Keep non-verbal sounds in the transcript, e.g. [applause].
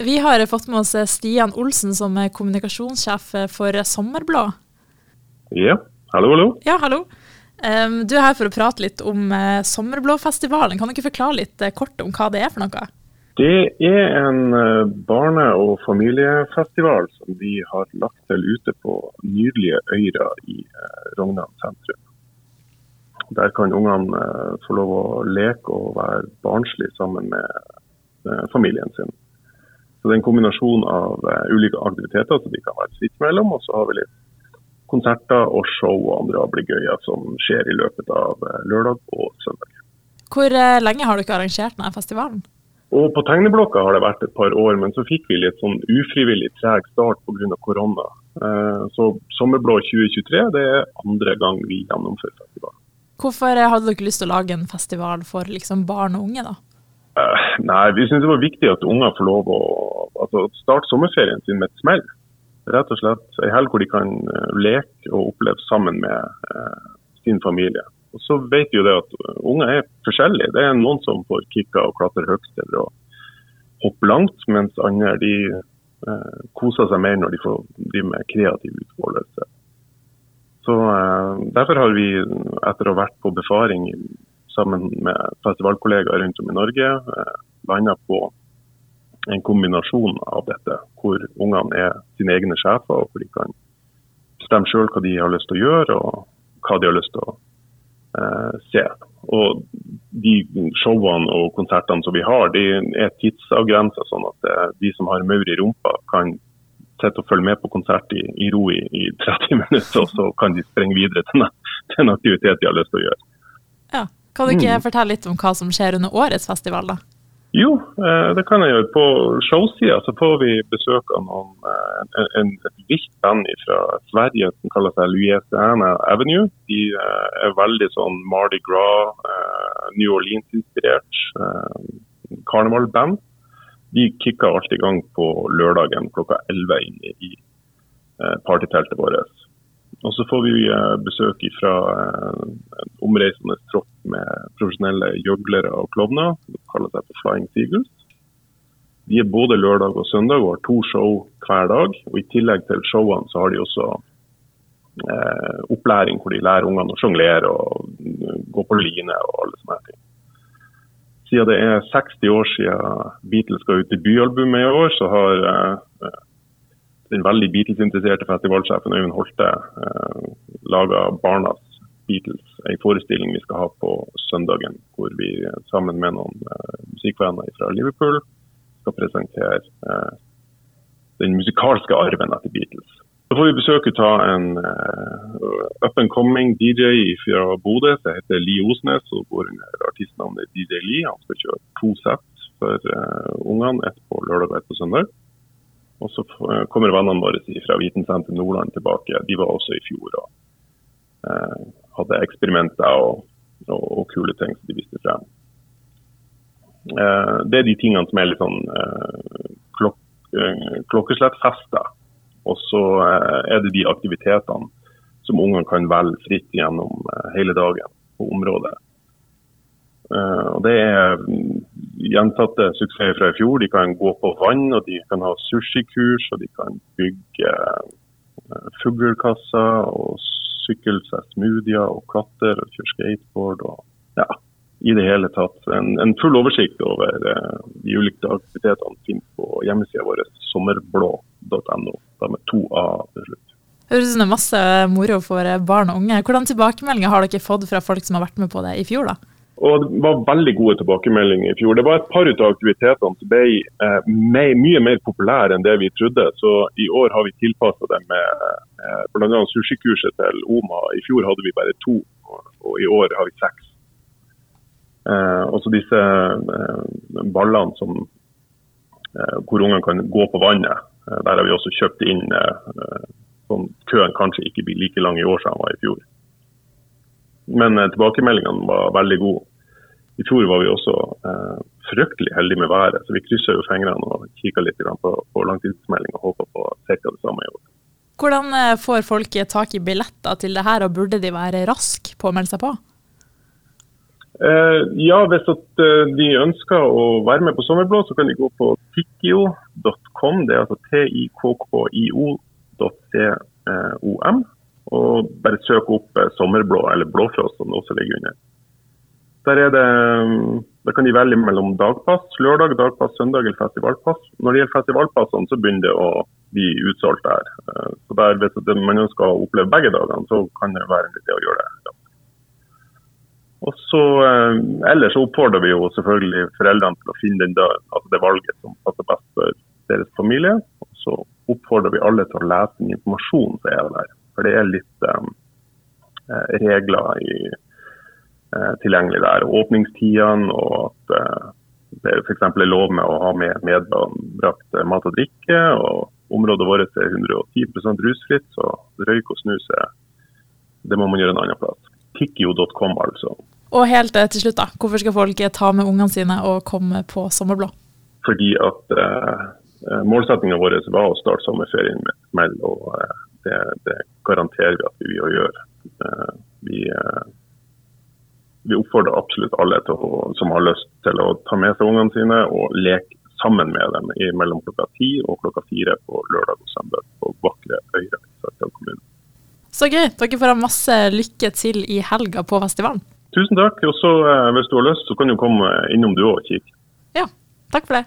Vi har fått med oss Stian Olsen som er kommunikasjonssjef for Sommerblå. Ja, hallo, hallo. Ja, hallo. Du er her for å prate litt om uh, Sommerblåfestivalen. Kan du ikke forklare litt kort om hva det er for noe? Det er en barne- og familiefestival som vi har lagt til ute på nydelige Øyra i Rognan sentrum. Der kan ungene få lov å leke og være barnslige sammen med familien sin. Så Det er en kombinasjon av ulike aktiviteter som de kan være fritt mellom. Og så har vi litt konserter og show og andre ablegøyer som skjer i løpet av eh, lørdag og søndag. Hvor eh, lenge har dere arrangert denne festivalen? Og På tegneblokka har det vært et par år, men så fikk vi litt sånn ufrivillig treg start pga. korona. Eh, så Sommerblå 2023 det er andre gang vi gjennomfører festival. Hvorfor hadde dere lyst til å lage en festival for liksom barn og unge, da? nei, Vi syns det var viktig at unger får lov å altså, starte sommerferien sin med et smell rett og slett ei helg hvor de kan eh, leke og oppleve sammen med eh, sin familie. Og Så vet vi jo det at unger er forskjellige. Det er noen som får kicka og klatre høyt eller å hoppe langt, mens andre de eh, koser seg mer når de får drive med kreativ utfoldelse. Så eh, Derfor har vi, etter å ha vært på befaring sammen med festivalkollegaer rundt om i Norge, eh, landa på en kombinasjon av dette, hvor ungene er sine egne sjefer, og hvor de kan bestemme sjøl hva de har lyst til å gjøre og hva de har lyst til å eh, se. Og De showene og konsertene som vi har, de er tidsavgrensa, sånn at eh, de som har maur i rumpa, kan sitte og følge med på konsert i, i ro i, i, 30 [laughs] minutter, og så kan de sprenge videre til til en aktivitet de har lyst til å gjøre. Ja. Kan du ikke mm. fortelle litt om hva som skjer under årets festival? da? Jo, eh, det kan jeg gjøre. På showsida så får vi besøk av noen, en, en, et vilt band fra Sverige som kaller seg Louisiana Avenue. De eh, er veldig sånn Mardi Gras, New Orleans-inspirert karnevalband. De kicker alltid i gang på lørdagen klokka 11 inn i partyteltet vårt. Og så får vi eh, besøk fra eh, en omreisende tropp med profesjonelle gjøglere og klovner. Kaller seg for Flying Seagulls. De er både lørdag og søndag og har to show hver dag. Og I tillegg til showene så har de også eh, opplæring hvor de lærer ungene å sjonglere og gå på line og alle sånne ting. Siden det er 60 år siden Beatles ga ut debutalbumet i år, så har eh, den veldig Beatles-interesserte festivalsjefen Øyvind Holte eh, laga Barnas Beatles, en forestilling vi skal ha på søndagen. Hvor vi sammen med noen eh, musikkvenner fra Liverpool skal presentere eh, den musikalske arven etter Beatles. Så får vi besøk av en uh, up and coming DJ fra Bodø som heter Li Osnes. og under artistnavnet DJ Li. Han skal kjøre to sett for uh, ungene, ett på lørdag og ett på søndag. Og så kommer vennene våre fra Vitensenter Nordland tilbake. De var også i fjor og eh, hadde eksperimenter og, og, kule ting som de viste frem. Eh, det er de tingene som er litt sånn eh, klok eh, klokkeslettfester. Og så eh, er det de aktivitetene som ungene kan velge fritt gjennom hele dagen på området. Og Det er gjentatte suksesser fra i fjor. De kan gå på vann, og de kan ha sushikurs, og de kan bygge uh, fuglekasser og sykle seg smoothier og klatre og kjøre skateboard. og ja, i det hele tatt. En, en full oversikt over eh, de ulike aktivitetene finnes på hjemmesida vår sommerblå.no. Da med to A til slutt. Høres ut som det er masse moro for barn og unge. Hvordan tilbakemeldinger har dere fått fra folk som har vært med på det i fjor? da? Og Det var veldig gode tilbakemeldinger i fjor. Det var et par av aktivitetene som ble eh, mye mer populære enn det vi trodde. Så I år har vi tilpassa det med eh, bl.a. sushikurset til Oma. I fjor hadde vi bare to, og i år har vi seks. Eh, også disse eh, ballene som, eh, hvor ungene kan gå på vannet. Eh, der har vi også kjøpt inn eh, sånn køen kanskje ikke blir like lang i år som den var i fjor. Men tilbakemeldingene var veldig gode. I fjor var vi også eh, fryktelig heldige med været, så vi krysser jo fingrene og kikker litt på, på langtidsmelding og håper på ca. det samme i år. Hvordan eh, får folk tak i billetter til det her, og burde de være raske på å melde seg på? Eh, ja, hvis at eh, de ønsker å være med på Sommerblå, så kan de gå på tikkio.com. Det er altså tikkio.com. Og bare søke opp eh, Sommerblå eller Blåfrost, som det også ligger under. Der er det, mm, da kan de velge mellom dagpass, lørdag, dagpass, søndag eller festivalpass. Når det gjelder festivalpassene, så begynner det å bli utsolgt der. Eh, så der, Hvis man ønsker å oppleve begge dagene, så kan det være en idé å gjøre det. Og så, eh, Ellers oppfordrer vi jo selvfølgelig foreldrene til å finne den døren, altså det valget som passer best for deres familie. Og så oppfordrer vi alle til å lese den informasjonen som er der. For det er litt um, regler i, tilgjengelig der. Åpningstidene og at uh, det f.eks. er lov med å ha med medbrakt mat og drikke. og Området vårt er 110 rusfritt, så røyk og snus er, det må man gjøre en annen plass. Tikkio.com, altså. Og helt eh, til slutt, da. Hvorfor skal folk ta med ungene sine og komme på sommerblå? Fordi at eh, eh målsettinga vår var å starte sommerferien med smell, og eh, det, det, garanterer vi at vi vil gjøre. Eh, vi, eh, vi, oppfordrer absolutt alle å, som har lyst til å ta med seg ungene sine og leke sammen med dem i mellom klokka ti og klokka fire på lørdag og søndag på vakre Øyre Sarpsborg kommune. Så gøy. Dere får ha masse lykke til i helga på festivalen. Tusen takk. Og så eh, hvis du har lyst, så kan du komme innom du òg og kikke. Ja, takk for det.